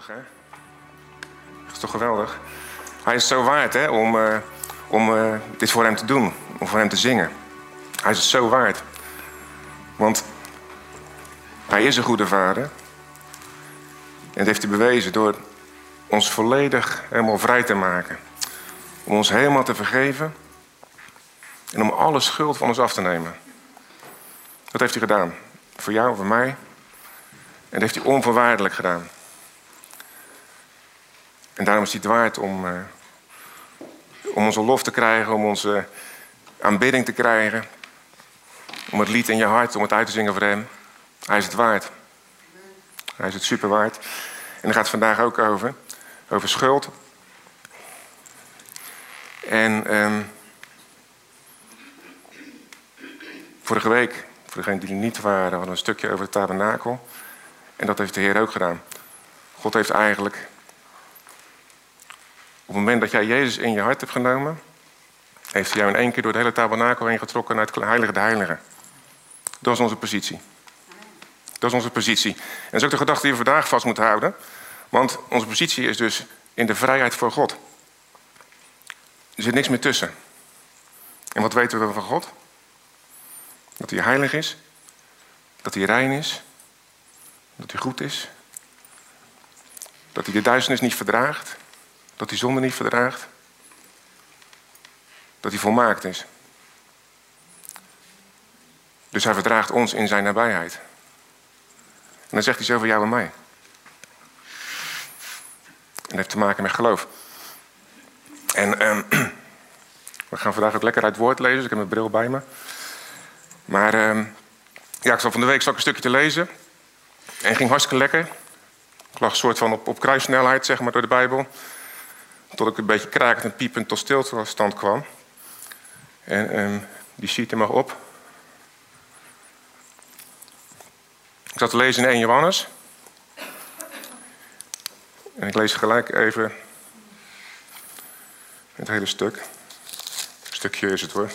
Geweldig? Dat is toch geweldig? Hij is zo waard, hè, om, uh, om uh, dit voor hem te doen. Om voor hem te zingen. Hij is het zo waard. Want hij is een goede vader. En dat heeft hij bewezen door ons volledig helemaal vrij te maken. Om ons helemaal te vergeven. En om alle schuld van ons af te nemen. Dat heeft hij gedaan. Voor jou, voor mij. En dat heeft hij onvoorwaardelijk gedaan. En daarom is het waard om, uh, om onze lof te krijgen, om onze aanbidding te krijgen. Om het lied in je hart, om het uit te zingen voor hem. Hij is het waard. Hij is het super waard. En daar gaat het vandaag ook over. Over schuld. En um, vorige week, voor degenen die er niet waren, hadden we een stukje over het tabernakel. En dat heeft de Heer ook gedaan. God heeft eigenlijk, het moment dat jij Jezus in je hart hebt genomen, heeft hij jou in één keer door het hele tabernakel heen getrokken naar het heilige de heiligen. Dat is onze positie. Dat is onze positie. En dat is ook de gedachte die we vandaag vast moeten houden. Want onze positie is dus in de vrijheid voor God. Er zit niks meer tussen. En wat weten we van God? Dat hij heilig is. Dat hij rein is. Dat hij goed is. Dat hij de duisternis niet verdraagt. Dat hij zonde niet verdraagt. Dat hij volmaakt is. Dus hij verdraagt ons in zijn nabijheid. En dan zegt hij zo van jou en mij. En dat heeft te maken met geloof. En um, we gaan vandaag ook lekker uit woord lezen. Dus ik heb mijn bril bij me. Maar um, ja, ik zal van de week zal een stukje te lezen. En ging hartstikke lekker. Ik lag een soort van op, op kruissnelheid, zeg maar, door de Bijbel. Tot ik een beetje krakend en piepend tot stilstand kwam. En um, die sheet er mag op. Ik zat te lezen in 1 Johannes. En ik lees gelijk even het hele stuk. Stukje is het hoor.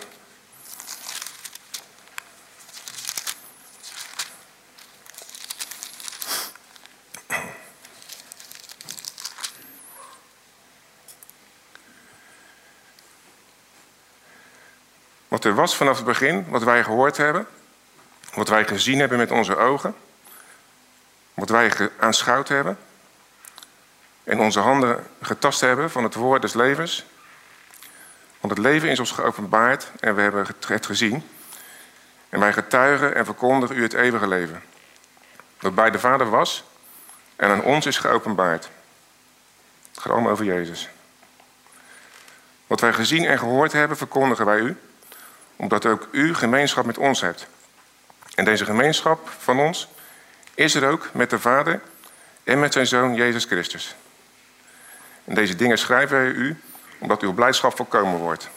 Vanaf het begin, wat wij gehoord hebben, wat wij gezien hebben met onze ogen, wat wij aanschouwd hebben en onze handen getast hebben van het woord des levens. Want het leven is ons geopenbaard en we hebben het gezien. En wij getuigen en verkondigen u het eeuwige leven. Dat bij de Vader was en aan ons is geopenbaard. Het gaat allemaal over Jezus. Wat wij gezien en gehoord hebben, verkondigen wij u, omdat ook u gemeenschap met ons hebt. En deze gemeenschap van ons is er ook met de Vader en met zijn Zoon Jezus Christus. En deze dingen schrijven wij u, omdat uw blijdschap volkomen wordt.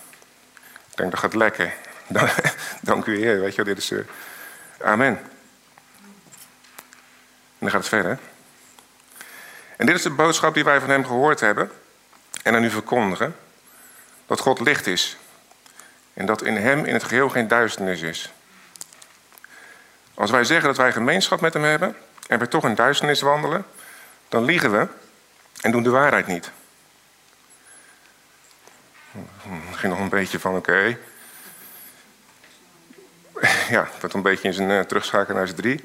Ik denk dat gaat lekker. Dank u Heer, weet je dit is... Uh... Amen. En dan gaat het verder. En dit is de boodschap die wij van hem gehoord hebben en aan u verkondigen. Dat God licht is. En dat in hem in het geheel geen duisternis is. Als wij zeggen dat wij gemeenschap met hem hebben en we toch in duisternis wandelen, dan liegen we en doen de waarheid niet. ging nog een beetje van oké. Ja, dat een beetje in zijn uh, naar zijn drie.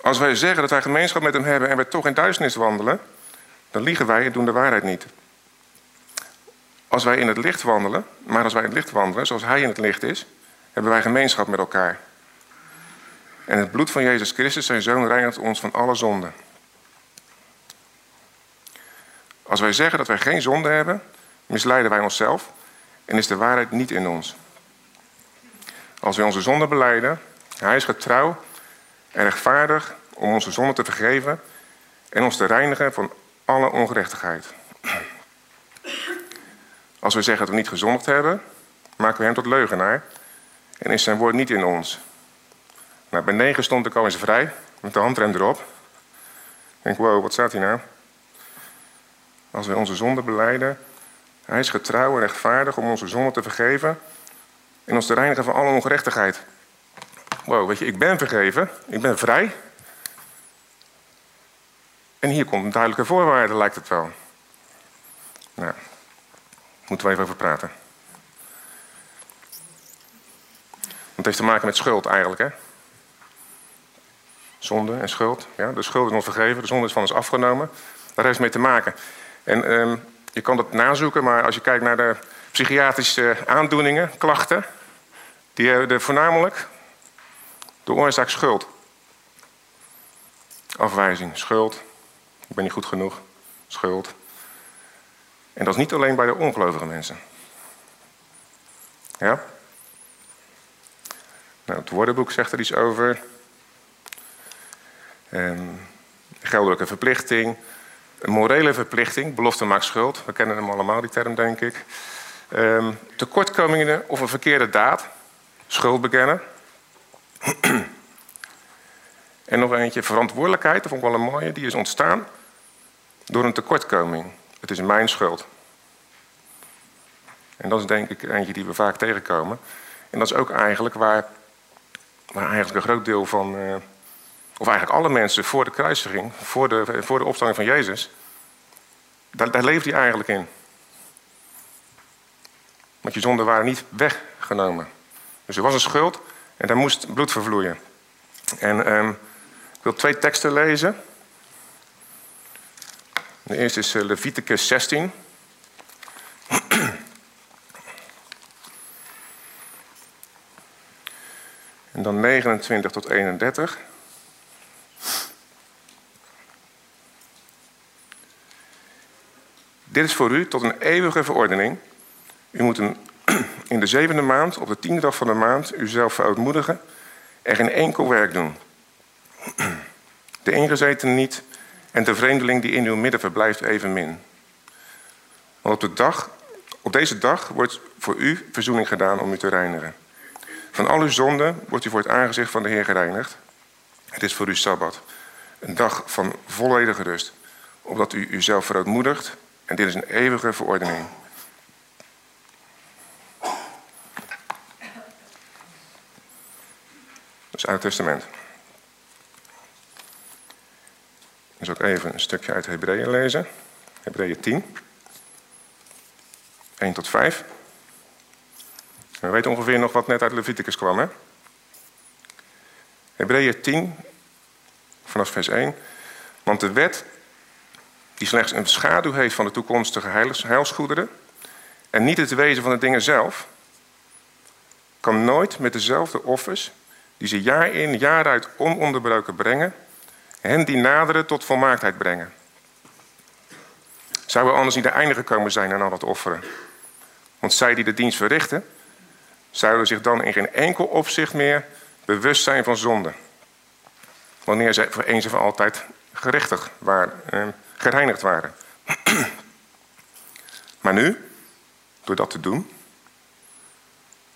Als wij zeggen dat wij gemeenschap met hem hebben en we toch in duisternis wandelen, dan liegen wij en doen de waarheid niet. Als wij in het licht wandelen, maar als wij in het licht wandelen zoals hij in het licht is, hebben wij gemeenschap met elkaar. En het bloed van Jezus Christus, zijn zoon, reinigt ons van alle zonden. Als wij zeggen dat wij geen zonde hebben, misleiden wij onszelf en is de waarheid niet in ons. Als wij onze zonde beleiden, hij is getrouw en rechtvaardig om onze zonde te vergeven en ons te reinigen van alle ongerechtigheid. Als wij zeggen dat we niet gezondigd hebben, maken we hem tot leugenaar en is zijn woord niet in ons. Nou, bij negen stond ik al eens vrij, met de handrem erop. Ik denk, wow, wat staat hier nou? Als wij onze zonde beleiden, hij is getrouw en rechtvaardig om onze zonde te vergeven en ons te reinigen van alle ongerechtigheid. Wow, weet je, ik ben vergeven, ik ben vrij. En hier komt een duidelijke voorwaarde, lijkt het wel. Nou, moeten we even over praten. Het heeft te maken met schuld eigenlijk, hè? Zonde en schuld. Ja? De schuld is ons vergeven, de zonde is van ons afgenomen. Daar heeft het mee te maken. En um, je kan dat nazoeken, maar als je kijkt naar de psychiatrische aandoeningen, klachten, die hebben voornamelijk de oorzaak schuld. Afwijzing, schuld. Ik ben niet goed genoeg, schuld. En dat is niet alleen bij de ongelovige mensen. Ja? Nou, het woordenboek zegt er iets over. Um, geldelijke verplichting, een morele verplichting, belofte maakt schuld. We kennen hem allemaal, die term, denk ik. Um, tekortkomingen of een verkeerde daad, schuld bekennen. en nog eentje, verantwoordelijkheid, dat vond ik wel een mooie, die is ontstaan door een tekortkoming. Het is mijn schuld. En dat is denk ik eentje die we vaak tegenkomen. En dat is ook eigenlijk waar, waar eigenlijk een groot deel van, uh, of eigenlijk alle mensen voor de kruisiging, voor de, voor de opstanding van Jezus, daar, daar leeft hij eigenlijk in. Want je zonden waren niet weggenomen. Dus er was een schuld en daar moest bloed vervloeien. En um, ik wil twee teksten lezen. De eerste is eh, Leviticus 16. en dan 29 tot 31. Dit is voor u tot een eeuwige verordening. U moet in de zevende maand, op de tiende dag van de maand, uzelf verootmoedigen en geen enkel werk doen. De ingezeten niet en de vreemdeling die in uw midden verblijft evenmin. Want op, de dag, op deze dag wordt voor u verzoening gedaan om u te reinigen. Van al uw zonden wordt u voor het aangezicht van de Heer gereinigd. Het is voor u Sabbat, een dag van volledige rust, opdat u uzelf verootmoedigt en dit is een eeuwige verordening. Dat is uit het Testament. Dus ook even een stukje uit Hebreeën lezen. Hebreeën 10. 1 tot 5. we weten ongeveer nog wat net uit Leviticus kwam, hè? Hebreeën 10, vanaf vers 1. Want de wet die slechts een schaduw heeft van de toekomstige heilsgoederen en niet het wezen van de dingen zelf, kan nooit met dezelfde offers die ze jaar in, jaar uit ononderbroken brengen, hen die naderen tot volmaaktheid brengen. Zouden anders niet de einde gekomen zijn aan al dat offeren? Want zij die de dienst verrichten, zouden zich dan in geen enkel opzicht meer bewust zijn van zonde. Wanneer zij voor eens en voor altijd gerechtig waren, eh, gereinigd waren. maar nu, door dat te doen,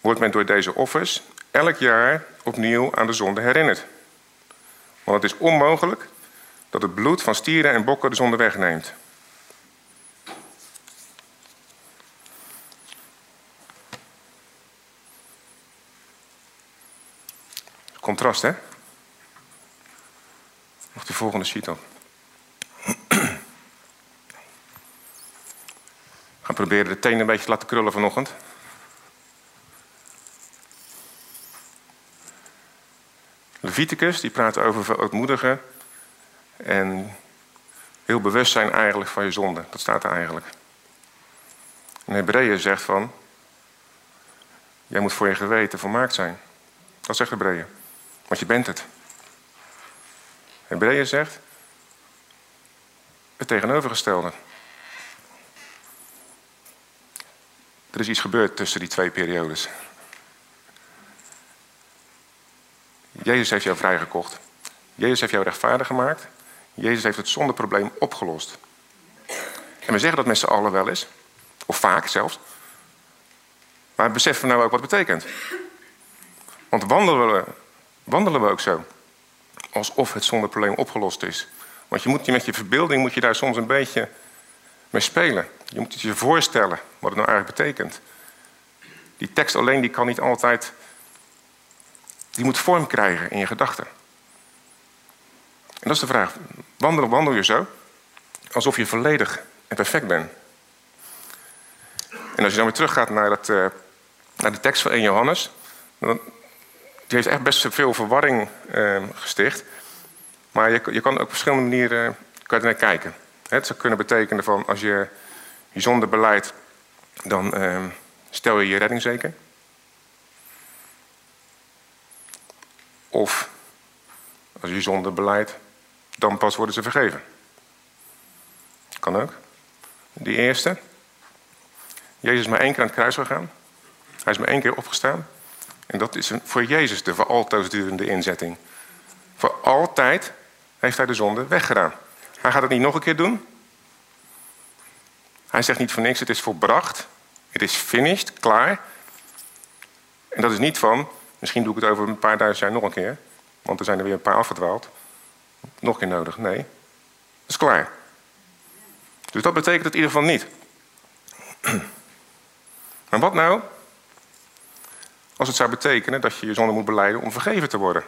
wordt men door deze offers elk jaar opnieuw aan de zonde herinnerd. Want het is onmogelijk dat het bloed van stieren en bokken de zonde wegneemt. Contrast, hè? Nog de volgende sheet op. gaan proberen de tenen een beetje te laten krullen vanochtend. Leviticus, die praat over verootmoedigen en heel bewust zijn eigenlijk van je zonde. Dat staat er eigenlijk. En Hebreeën zegt van, jij moet voor je geweten volmaakt zijn. Dat zegt Hebreeën. Want je bent het. Hebreeën zegt het tegenovergestelde. Er is iets gebeurd tussen die twee periodes. Jezus heeft jou vrijgekocht. Jezus heeft jou rechtvaardig gemaakt. Jezus heeft het zondeprobleem opgelost. En we zeggen dat met z'n allen wel eens. Of vaak zelfs. Maar beseffen we nou ook wat het betekent? Want wandelen we, wandelen we ook zo? Alsof het zondeprobleem opgelost is. Want je moet je met je verbeelding moet je daar soms een beetje mee spelen. Je moet je voorstellen wat het nou eigenlijk betekent. Die tekst alleen die kan niet altijd. Die moet vorm krijgen in je gedachten. En dat is de vraag: wandel, wandel je zo? alsof je volledig en perfect bent. En als je dan weer teruggaat naar, dat, uh, naar de tekst van 1 Johannes, dan, die heeft echt best veel verwarring uh, gesticht. Maar je, je kan ook op verschillende manieren er naar kijken. Het zou kunnen betekenen van als je je zonde beleidt, dan uh, stel je je redding zeker. Of als je zonde beleidt, dan pas worden ze vergeven. Kan ook. Die eerste. Jezus is maar één keer aan het kruis gegaan. Hij is maar één keer opgestaan. En dat is voor Jezus de voor altijd durende inzetting. Voor altijd heeft hij de zonde weggedaan. Hij gaat het niet nog een keer doen. Hij zegt niet voor niks, het is volbracht. Het is finished, klaar. En dat is niet van, misschien doe ik het over een paar duizend jaar nog een keer. Want er zijn er weer een paar afgedwaald. Nog een keer nodig. Nee, dat is klaar. Dus dat betekent het in ieder geval niet. Maar wat nou als het zou betekenen dat je je zonde moet beleiden om vergeven te worden?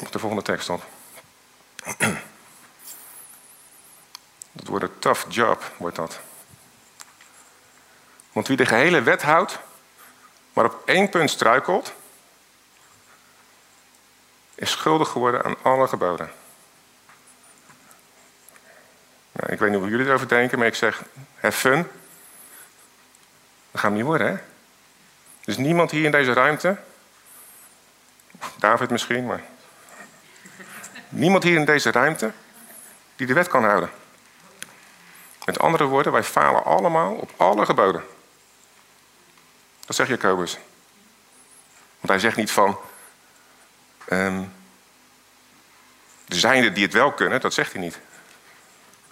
Op de volgende tekst op. Dat wordt een tough job, wordt dat. Want wie de gehele wet houdt, maar op één punt struikelt, is schuldig geworden aan alle geboden. Nou, ik weet niet hoe jullie erover denken, maar ik zeg, have fun. Dat gaat niet worden, hè? Er is niemand hier in deze ruimte, David misschien, maar niemand hier in deze ruimte die de wet kan houden. Met andere woorden, wij falen allemaal op alle geboden. Dat zegt Jacobus. Want hij zegt niet van. Um, er zijn er die het wel kunnen, dat zegt hij niet.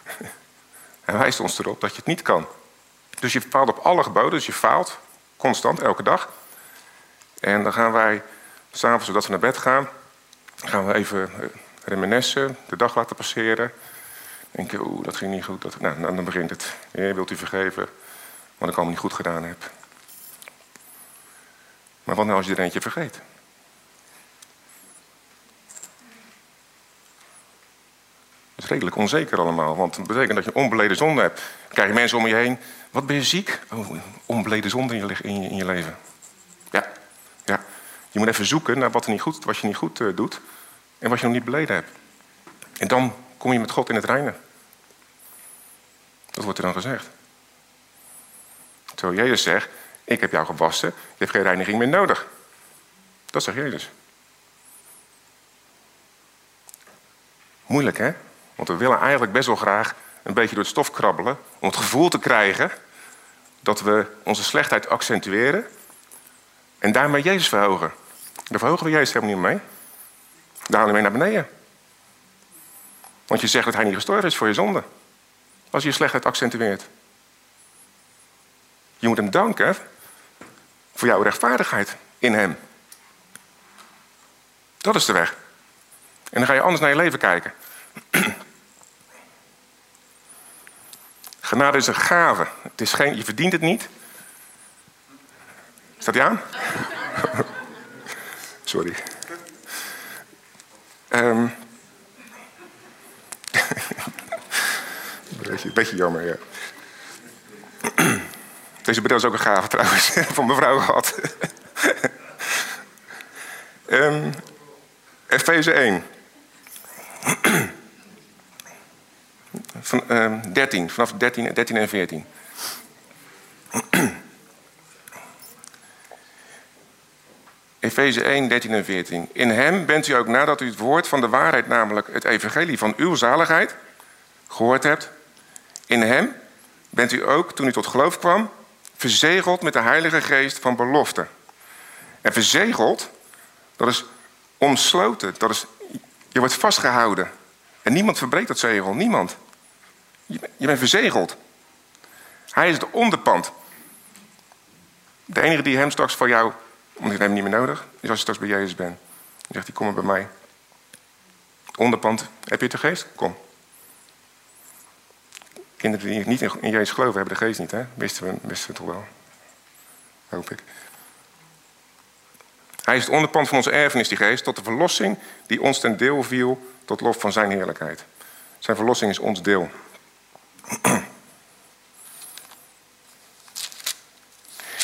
Hij wijst ons erop dat je het niet kan. Dus je faalt op alle geboden, dus je faalt constant, elke dag. En dan gaan wij, s'avonds zodat we naar bed gaan, gaan we even eh, reminessen, de dag laten passeren. Denk je, oeh, dat ging niet goed. Dat, nou, dan begint het. Je wilt u vergeven, wat ik allemaal niet goed gedaan heb. Maar wat nou als je er eentje vergeet? Dat is redelijk onzeker allemaal, want het betekent dat je onbeleden zonde hebt. Dan krijg je mensen om je heen. Wat ben je ziek? Oh, onbeleden zonde in je, in je, leven. Ja, ja. Je moet even zoeken naar wat, er niet goed, wat je niet goed uh, doet en wat je nog niet beleden hebt. En dan kom je met God in het reinen. Dat wordt er dan gezegd. Terwijl Jezus zegt, ik heb jou gewassen, je hebt geen reiniging meer nodig. Dat zegt Jezus. Moeilijk hè? Want we willen eigenlijk best wel graag een beetje door het stof krabbelen om het gevoel te krijgen dat we onze slechtheid accentueren en daarmee Jezus verhogen. Daar verhogen we Jezus helemaal niet mee. Daar halen we mee naar beneden. Want je zegt dat hij niet gestorven is voor je zonde. Als je je slechtheid accentueert. Je moet hem danken voor jouw rechtvaardigheid in hem. Dat is de weg. En dan ga je anders naar je leven kijken. Genade is een gave. Het is geen, je verdient het niet. Staat hij aan? Sorry. Um, beetje, beetje jammer, ja. Deze bril is ook een gave trouwens, van mevrouw gehad. um, Efeze 1. Van, um, 13, vanaf 13, 13 en 14. Efeze 1, 13 en 14. In hem bent u ook nadat u het woord van de waarheid, namelijk het evangelie van uw zaligheid, gehoord hebt. In hem bent u ook, toen u tot geloof kwam, verzegeld met de Heilige Geest van belofte. En verzegeld, dat is omsloten, dat is, je wordt vastgehouden. En niemand verbreekt dat zegel, niemand. Je, bent verzegeld. Hij is het onderpand. De enige die hem straks voor jou, want ik heb hem niet meer nodig, is als je straks bij Jezus bent. Dan zegt hij, kom maar bij mij. Onderpand, heb je de geest? Kom. Kinderen die niet in Jezus geloven hebben de geest niet, hè? Wisten we, wisten we toch wel. Hoop ik. Hij is het onderpand van onze erfenis, die geest, tot de verlossing die ons ten deel viel, tot lof van zijn heerlijkheid. Zijn verlossing is ons deel.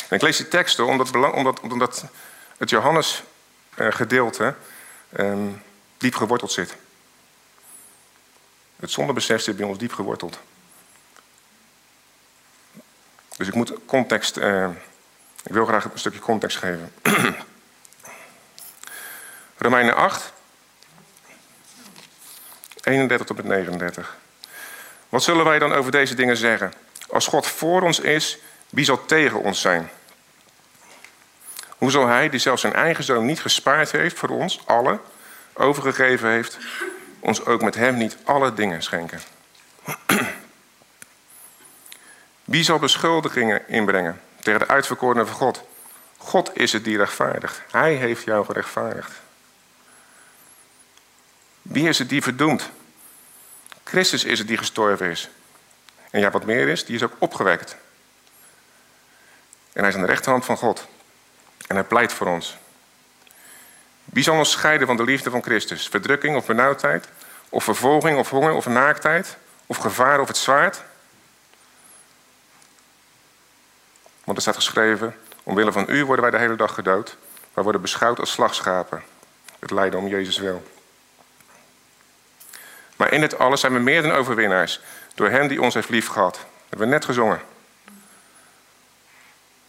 En ik lees die teksten omdat, omdat, omdat het Johannes-gedeelte ehm, diep geworteld zit. Het zondebesef zit bij ons diep geworteld. Dus ik moet context. Uh, ik wil graag een stukje context geven. Romeinen 8, 31 tot met 39. Wat zullen wij dan over deze dingen zeggen? Als God voor ons is, wie zal tegen ons zijn? Hoe zal Hij, die zelfs zijn eigen zoon niet gespaard heeft voor ons, alle, overgegeven heeft, ons ook met Hem niet alle dingen schenken? Wie zal beschuldigingen inbrengen tegen de uitverkorenen van God? God is het die rechtvaardigt. Hij heeft jou gerechtvaardigd. Wie is het die verdoemt? Christus is het die gestorven is. En ja, wat meer is, die is ook opgewekt. En hij is aan de rechterhand van God. En hij pleit voor ons. Wie zal ons scheiden van de liefde van Christus? Verdrukking of benauwdheid? Of vervolging of honger of naaktheid? Of gevaar of het zwaard? Want er staat geschreven: Omwille van u worden wij de hele dag gedood. Wij worden beschouwd als slagschapen. Het lijden om Jezus wil. Maar in het alles zijn we meer dan overwinnaars. Door Hem die ons heeft lief gehad. Dat hebben we net gezongen.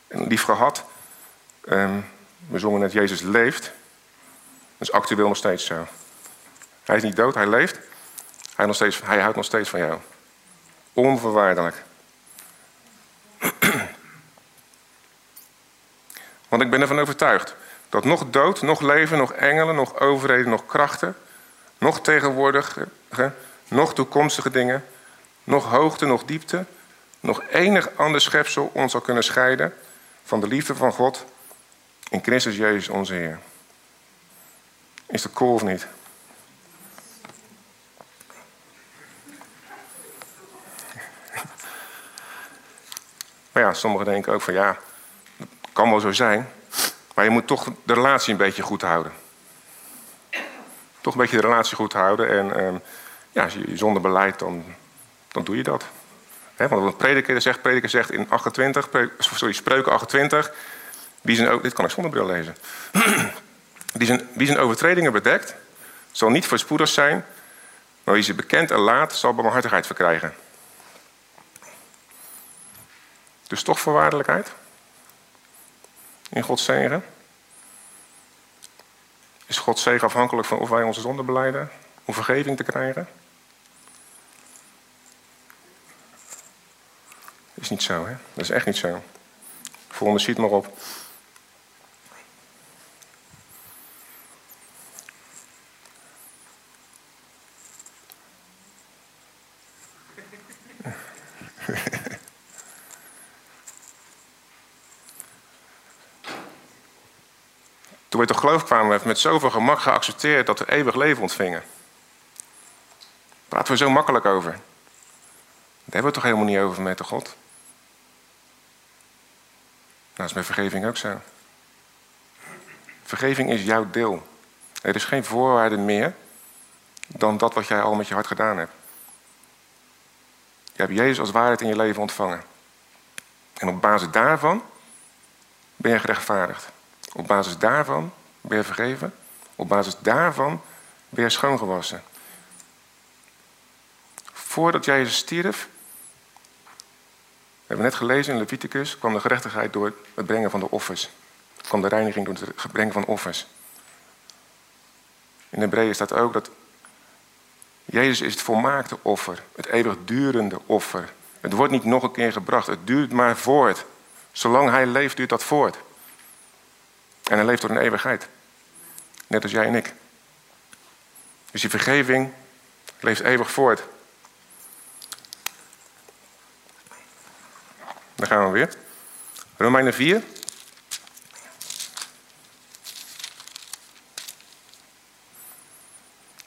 En lief gehad. Um, we zongen net Jezus leeft. Dat is actueel nog steeds zo. Hij is niet dood, hij leeft. Hij, nog steeds, hij houdt nog steeds van jou. Onvoorwaardelijk. Want ik ben ervan overtuigd dat nog dood, nog leven, nog engelen, nog overheden, nog krachten, nog tegenwoordige, nog toekomstige dingen, nog hoogte, nog diepte, nog enig ander schepsel ons zal kunnen scheiden van de liefde van God in Christus Jezus onze Heer. Is dat cool of niet? Maar ja, sommigen denken ook van ja, kan wel zo zijn. Maar je moet toch de relatie een beetje goed houden. Toch een beetje de relatie goed houden. En ehm, ja, als je zonder beleid, dan, dan doe je dat. Want wat prediker zegt, prediker zegt in 28, sorry, spreuken 28. Wie zijn, dit kan ik zonder bril lezen. wie, zijn, wie zijn overtredingen bedekt, zal niet voorspoedig zijn. Maar wie ze bekend en laat, zal barmhartigheid verkrijgen. Dus toch voorwaardelijkheid? In Gods zegen? Is Gods zegen afhankelijk van of wij onze zonde beleiden om vergeving te krijgen? Is niet zo, hè? Dat is echt niet zo. Volgende ziet maar op. Toen we tot geloof kwamen, we met zoveel gemak geaccepteerd dat we eeuwig leven ontvingen. Praten we zo makkelijk over. Daar hebben we toch helemaal niet over met de God? Nou, dat is met vergeving ook zo. Vergeving is jouw deel. Er is geen voorwaarde meer dan dat wat jij al met je hart gedaan hebt. Je hebt Jezus als waarheid in je leven ontvangen. En op basis daarvan ben je gerechtvaardigd. Op basis daarvan ben vergeven. Op basis daarvan ben schoongewassen. Voordat Jezus stierf, hebben we net gelezen in Leviticus, kwam de gerechtigheid door het brengen van de offers. kwam de reiniging door het brengen van offers. In Hebreeën staat ook dat Jezus is het volmaakte offer, het eeuwigdurende offer. Het wordt niet nog een keer gebracht, het duurt maar voort. Zolang hij leeft, duurt dat voort. En hij leeft door een eeuwigheid. Net als jij en ik. Dus die vergeving leeft eeuwig voort. Dan gaan we weer. Romeinen 4. Ik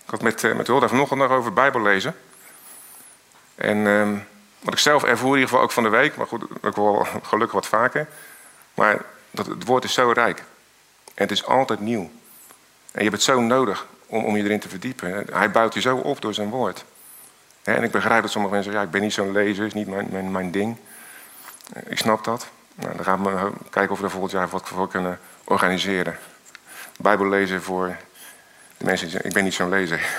had met, eh, met Hulda vanochtend nog over Bijbel lezen. En ehm, wat ik zelf ervoer, in ieder geval ook van de week, maar goed, ook wel gelukkig wat vaker. Maar dat, het woord is zo rijk. En het is altijd nieuw. En je hebt het zo nodig om, om je erin te verdiepen. Hij bouwt je zo op door zijn woord. En ik begrijp dat sommige mensen zeggen, ja, ik ben niet zo'n lezer, is niet mijn, mijn, mijn ding. Ik snap dat. Nou, dan gaan we kijken of we er volgend jaar wat voor kunnen organiseren. Bijbel lezen voor de mensen die zeggen, ik ben niet zo'n lezer.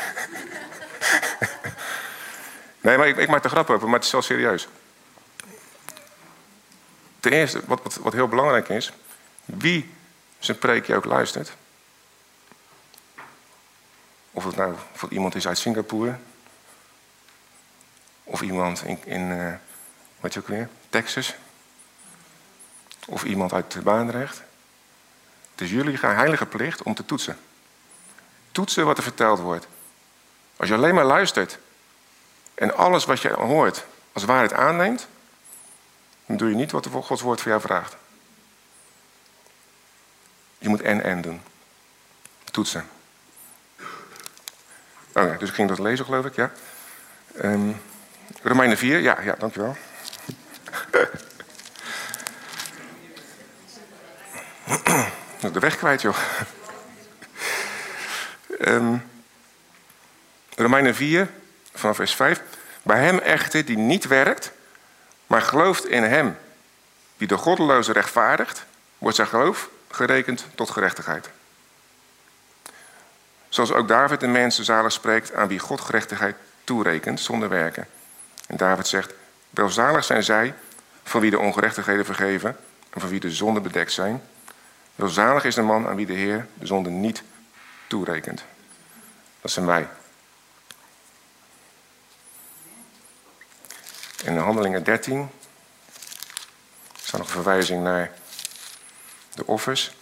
nee, maar ik, ik maak de grap over, maar het is wel serieus. Ten eerste, wat, wat, wat heel belangrijk is, wie zijn preekje ook luistert. Of het nou voor iemand is uit Singapore. Of iemand in, in uh, wat je ook weer, Texas. Of iemand uit Baanrecht. Het is jullie heilige plicht om te toetsen. Toetsen wat er verteld wordt. Als je alleen maar luistert en alles wat je hoort als waarheid aanneemt, dan doe je niet wat Gods woord voor jou vraagt. Je moet en-en doen. Toetsen. Oh ja, dus ik ging dat lezen, geloof ik, ja. Um, Romeinen 4, ja, ja, dankjewel. de weg kwijt, joh. um, Romeinen 4, vanaf vers 5. Bij hem echter die niet werkt, maar gelooft in hem die de goddeloze rechtvaardigt, wordt zijn geloof gerekend tot gerechtigheid. Zoals ook David de mensen zalig spreekt aan wie God gerechtigheid toerekent zonder werken. En David zegt, welzalig zijn zij van wie de ongerechtigheden vergeven en van wie de zonden bedekt zijn. Welzalig is de man aan wie de Heer de zonde niet toerekent. Dat zijn wij. In Handelingen 13 staat nog een verwijzing naar de offers.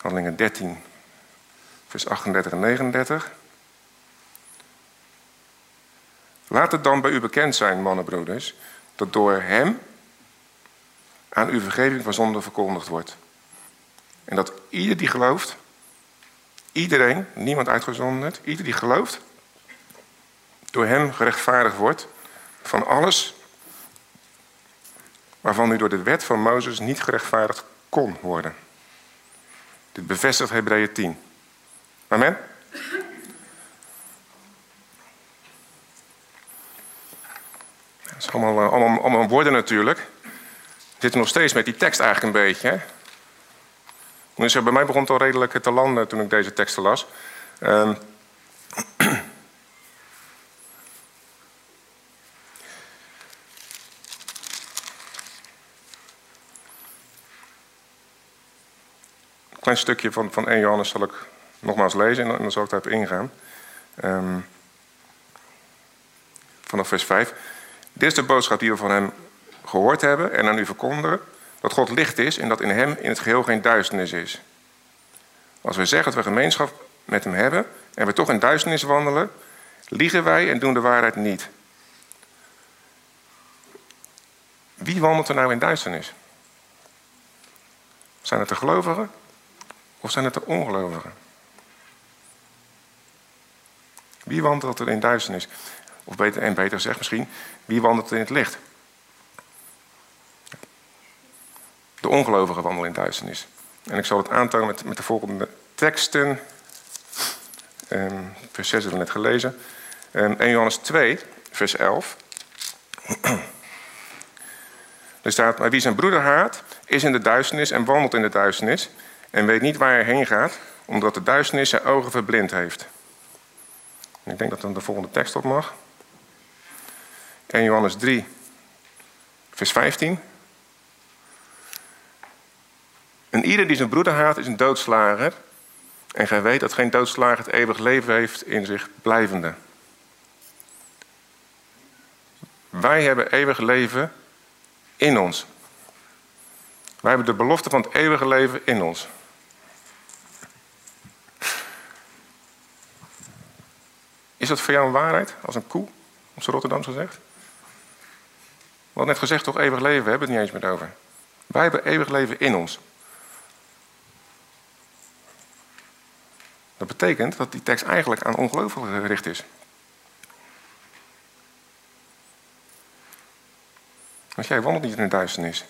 Handelingen 13, vers 38 en 39. Laat het dan bij u bekend zijn, mannenbroeders, dat door hem aan uw vergeving van zonde verkondigd wordt. En dat ieder die gelooft, iedereen, niemand uitgezonderd, ieder die gelooft, door hem gerechtvaardigd wordt van alles waarvan u door de wet van Mozes niet gerechtvaardigd kon worden. Dit bevestigt Hebreeën 10. Amen? Dat is allemaal, eh, allemaal, allemaal woorden natuurlijk. We zitten nog steeds met die tekst eigenlijk een beetje. Hè? Dus bij mij begon het al redelijk te landen toen ik deze teksten las. Um, klein stukje van, van 1 Johannes zal ik nogmaals lezen en dan zal ik daarop ingaan. Um, vanaf vers 5. Dit is de boodschap die we van hem gehoord hebben en aan u verkondigen: dat God licht is en dat in hem in het geheel geen duisternis is. Als wij zeggen dat we gemeenschap met hem hebben en we toch in duisternis wandelen, liegen wij en doen de waarheid niet. Wie wandelt er nou in duisternis? Zijn het de gelovigen of zijn het de ongelovigen? Wie wandelt er in duisternis? Of beter, en beter gezegd misschien, wie wandelt er in het licht? De ongelovigen wandelen in duisternis. En ik zal het aantonen met, met de volgende teksten. Um, vers 6 hebben we net gelezen. Um, 1 Johannes 2, vers 11. Er staat, maar wie zijn broeder haat, is in de duisternis en wandelt in de duisternis en weet niet waar hij heen gaat, omdat de duisternis zijn ogen verblind heeft. ik denk dat dan de volgende tekst op mag. 1 Johannes 3, vers 15. En ieder die zijn broeder haat is een doodslager. En gij weet dat geen doodslager het eeuwig leven heeft in zich blijvende. Wij hebben eeuwig leven in ons. Wij hebben de belofte van het eeuwige leven in ons. Is dat voor jou een waarheid? Als een koe, op zijn Rotterdams gezegd? We hadden net gezegd toch eeuwig leven, we hebben het niet eens meer over. Wij hebben eeuwig leven in ons. Dat betekent dat die tekst eigenlijk aan ongelovigen gericht is. Want jij wandelt niet in duisternis.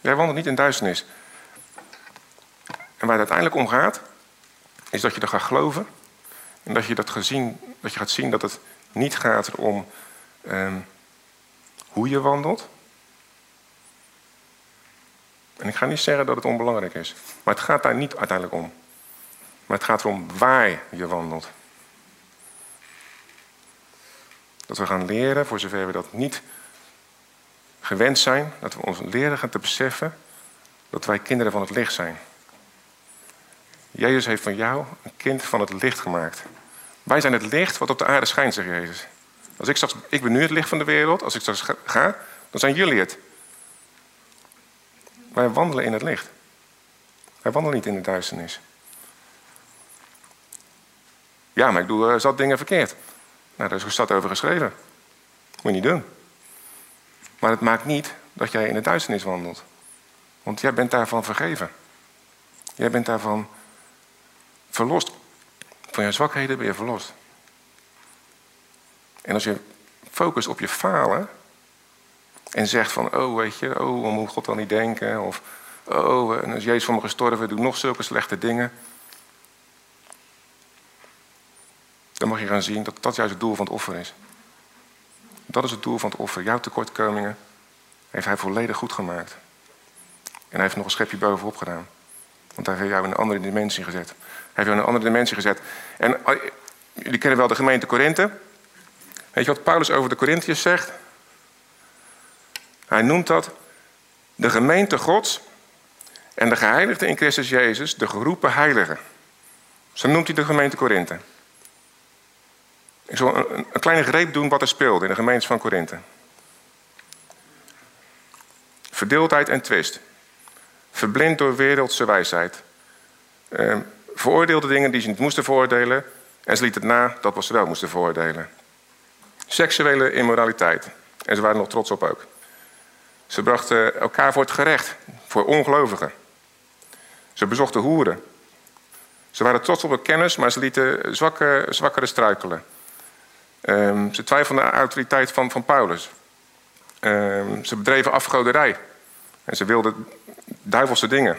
Jij wandelt niet in duisternis. En waar het uiteindelijk om gaat, is dat je er gaat geloven. En dat je, dat, gezien, dat je gaat zien dat het niet gaat om ehm, hoe je wandelt. En ik ga niet zeggen dat het onbelangrijk is. Maar het gaat daar niet uiteindelijk om. Maar het gaat erom waar je wandelt. Dat we gaan leren, voor zover we dat niet gewend zijn, dat we ons leren gaan te beseffen dat wij kinderen van het licht zijn. Jezus heeft van jou een kind van het licht gemaakt. Wij zijn het licht wat op de aarde schijnt, zegt Jezus. Als ik straks, ik ben nu het licht van de wereld. Als ik straks ga, dan zijn jullie het. Wij wandelen in het licht. Wij wandelen niet in de duisternis. Ja, maar ik doe uh, zat dingen verkeerd. Nou, daar is gestad over geschreven. Moet je niet doen. Maar het maakt niet dat jij in de duisternis wandelt. Want jij bent daarvan vergeven. Jij bent daarvan verlost. Van je zwakheden ben je verlost. En als je focust op je falen en zegt van, oh weet je, oh, moet God dan niet denken? Of, oh, en als Jezus voor me gestorven, doe nog zulke slechte dingen. Dan mag je gaan zien dat dat juist het doel van het offer is. Dat is het doel van het offer. Jouw tekortkomingen heeft hij volledig goed gemaakt. En hij heeft nog een schepje bovenop gedaan. Want hij heeft jou in een andere dimensie gezet. Hij heeft jou in een andere dimensie gezet. En eh, jullie kennen wel de gemeente Korinthe. Weet je wat Paulus over de Corinthiërs zegt? Hij noemt dat de gemeente Gods en de geheiligden in Christus Jezus, de geroepen heiligen. Zo noemt hij de gemeente Korinthe. Ik zal een, kleine greep doen wat er speelde in de gemeente van Korinthe. Verdeeldheid en twist. Verblind door wereldse wijsheid. Eh, veroordeelde dingen die ze niet moesten veroordelen. En ze liet het na dat wat ze wel moesten veroordelen. Seksuele immoraliteit. En ze waren nog trots op ook. Ze brachten elkaar voor het gerecht, voor ongelovigen. Ze bezochten hoeren. Ze waren trots op hun kennis, maar ze lieten zwakke, zwakkere struikelen. Um, ze twijfelden aan de autoriteit van, van Paulus. Um, ze bedreven afgoderij. En ze wilden duivelse dingen.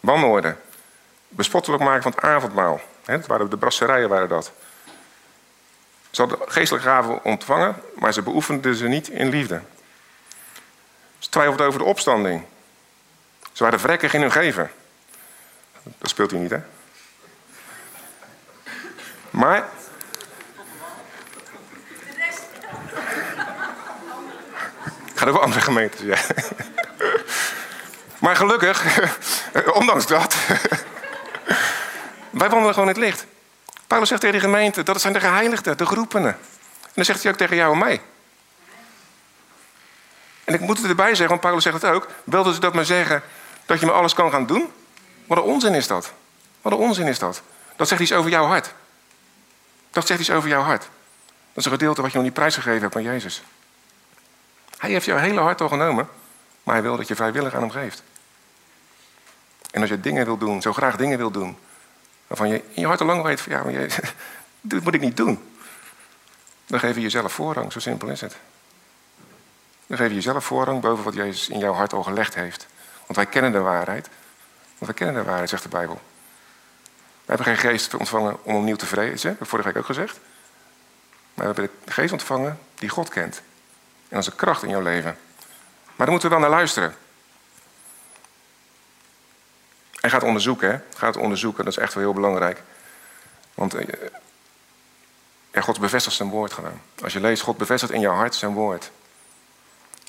Wanorde. Bespottelijk maken van het avondmaal. He, waren de brasserijen waren dat. Ze hadden geestelijke gaven ontvangen, maar ze beoefenden ze niet in liefde. Ze twijfelden over de opstanding. Ze waren vrekkig in hun geven. Dat speelt hij niet, hè? Maar. Ik ga ook wel andere gemeentes, ja. Maar gelukkig, ondanks dat, wij wandelen gewoon in het licht. Paulus zegt tegen de gemeente, dat zijn de geheiligden, de geroepenen. En dan zegt hij ook tegen jou en mij. En ik moet het erbij zeggen, want Paulus zegt het ook. Wilde ze dat maar zeggen dat je me alles kan gaan doen? Wat een onzin is dat. Wat een onzin is dat. Dat zegt iets over jouw hart. Dat zegt iets over jouw hart. Dat is een gedeelte wat je nog niet prijsgegeven hebt aan Jezus. Hij heeft jouw hele hart al genomen, maar hij wil dat je vrijwillig aan hem geeft. En als je dingen wil doen, zo graag dingen wil doen, waarvan je in je hart al lang weet van ja, maar je, dit moet ik niet doen. Dan geef je jezelf voorrang, zo simpel is het. Dan geef je jezelf voorrang boven wat Jezus in jouw hart al gelegd heeft. Want wij kennen de waarheid. Want wij kennen de waarheid, zegt de Bijbel. We hebben geen geest ontvangen om opnieuw te vrezen, dat heb ik vorige week ook gezegd. Maar we hebben de geest ontvangen die God kent. En dat is een kracht in jouw leven. Maar daar moeten we wel naar luisteren. En gaat onderzoeken, hè? Gaat onderzoeken, dat is echt wel heel belangrijk. Want eh, God bevestigt zijn woord gewoon. Als je leest, God bevestigt in jouw hart zijn woord.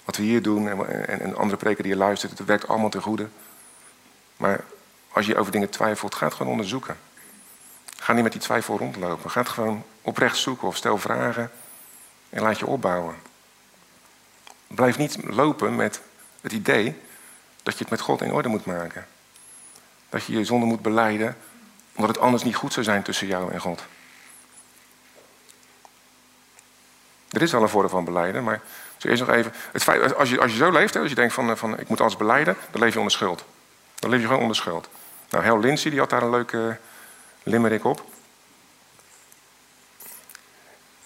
Wat we hier doen en, en, en andere preken die je luistert, het werkt allemaal ten goede. Maar als je over dingen twijfelt, ga het gewoon onderzoeken. Ga niet met die twijfel rondlopen. Ga het gewoon oprecht zoeken of stel vragen en laat je opbouwen. Blijf niet lopen met het idee dat je het met God in orde moet maken. Dat je je zonde moet beleiden, omdat het anders niet goed zou zijn tussen jou en God. Er is wel een vorm van beleiden, maar zo eerst nog even. Het als, je, als je zo leeft, als je denkt van, van ik moet alles beleiden, dan leef je onder schuld. Dan leef je gewoon onder schuld. Nou, Hel Lindsay die had daar een leuke limerick op.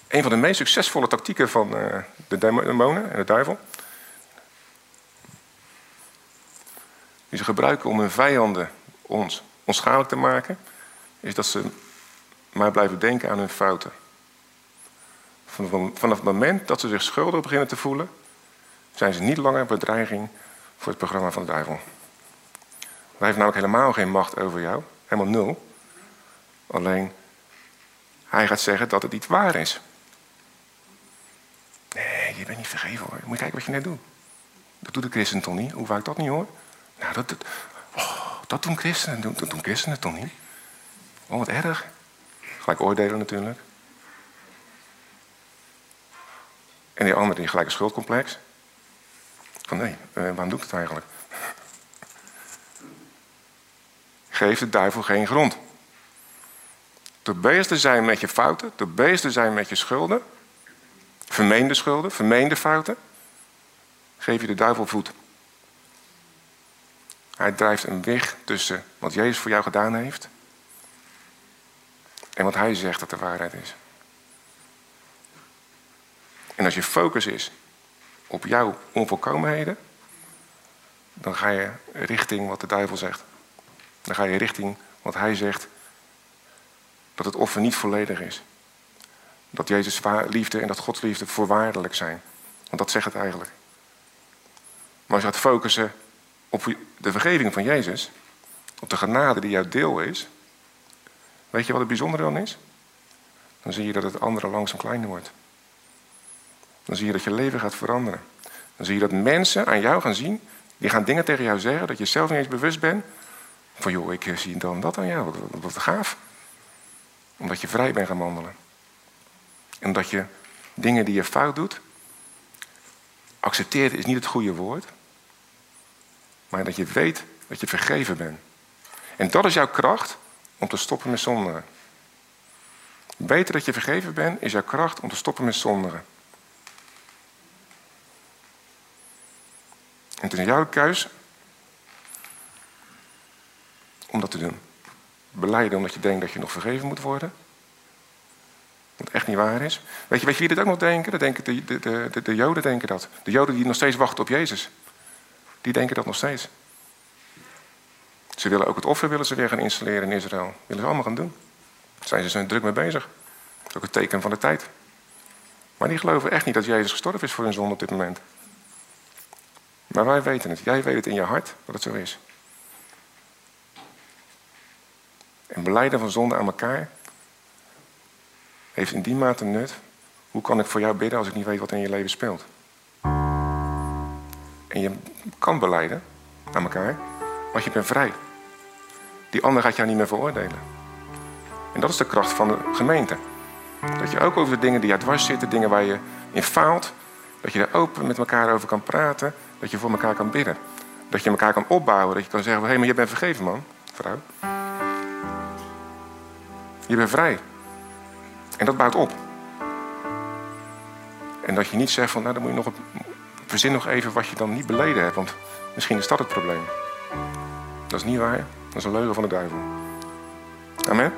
Een van de meest succesvolle tactieken van uh, de demonen en de duivel. Die ze gebruiken om hun vijanden ons onschadelijk te maken, is dat ze maar blijven denken aan hun fouten. Vanaf het moment dat ze zich schuldig beginnen te voelen, zijn ze niet langer bedreiging voor het programma van de duivel. Hij heeft namelijk helemaal geen macht over jou, helemaal nul. Alleen, hij gaat zeggen dat het niet waar is. Je bent niet vergeven hoor. Moet je kijken wat je net doet. Dat doet de christen toch niet? Hoe vaak dat niet hoor? Nou, dat, dat, oh, dat doen christenen. Dat doen christenen toch niet? Oh, wat erg. Gelijk oordelen natuurlijk. En die andere die gelijk een schuldcomplex. Van nee, eh, waarom doe ik het eigenlijk? Geef de duivel geen grond. Te bezig zijn met je fouten, te bezig zijn met je schulden, vermeende schulden, vermeende fouten, geef je de duivel voet. Hij drijft een weg tussen wat Jezus voor jou gedaan heeft en wat hij zegt dat de waarheid is. En als je focus is op jouw onvolkomenheden, dan ga je richting wat de duivel zegt. Dan ga je richting wat hij zegt, dat het offer niet volledig is. Dat Jezus liefde en dat Gods liefde voorwaardelijk zijn. Want dat zegt het eigenlijk. Maar als je gaat focussen op de vergeving van Jezus, op de genade die jouw deel is, weet je wat het bijzondere dan is? Dan zie je dat het andere langzaam kleiner wordt. Dan zie je dat je leven gaat veranderen. Dan zie je dat mensen aan jou gaan zien, die gaan dingen tegen jou zeggen, dat je zelf niet eens bewust bent. Van joh, ik zie dan dat aan jou, wat, wat gaaf. Omdat je vrij bent gaan wandelen. En dat je dingen die je fout doet, accepteert is niet het goede woord. Maar dat je weet dat je vergeven bent. En dat is jouw kracht om te stoppen met zondigen. Beter dat je vergeven bent is jouw kracht om te stoppen met zondigen. En het is jouw keus om dat te doen. Beleiden omdat je denkt dat je nog vergeven moet worden. Wat echt niet waar is. Weet je, weet je wie dit ook nog denken? Dat denken de, de, de, de Joden denken dat. De Joden die nog steeds wachten op Jezus. Die denken dat nog steeds. Ze willen ook het offer willen ze weer gaan installeren in Israël. Dat willen ze allemaal gaan doen. Daar zijn ze zijn druk mee bezig. Dat is ook het teken van de tijd. Maar die geloven echt niet dat Jezus gestorven is voor hun zonde op dit moment. Maar wij weten het. Jij weet het in je hart dat het zo is. En beleiden van zonde aan elkaar heeft in die mate nut. Hoe kan ik voor jou bidden als ik niet weet wat in je leven speelt? En je kan beleiden aan elkaar, want je bent vrij. Die ander gaat jou niet meer veroordelen. En dat is de kracht van de gemeente. Dat je ook over de dingen die jou dwars zitten, dingen waar je in faalt, dat je daar open met elkaar over kan praten, dat je voor elkaar kan bidden. Dat je elkaar kan opbouwen, dat je kan zeggen, hé, hey, maar je bent vergeven man, vrouw. Je bent vrij. En dat bouwt op. En dat je niet zegt van, nou dan moet je nog, verzin nog even wat je dan niet beleden hebt, want misschien is dat het probleem. Dat is niet waar. Dat is een leugen van de duivel. Amen.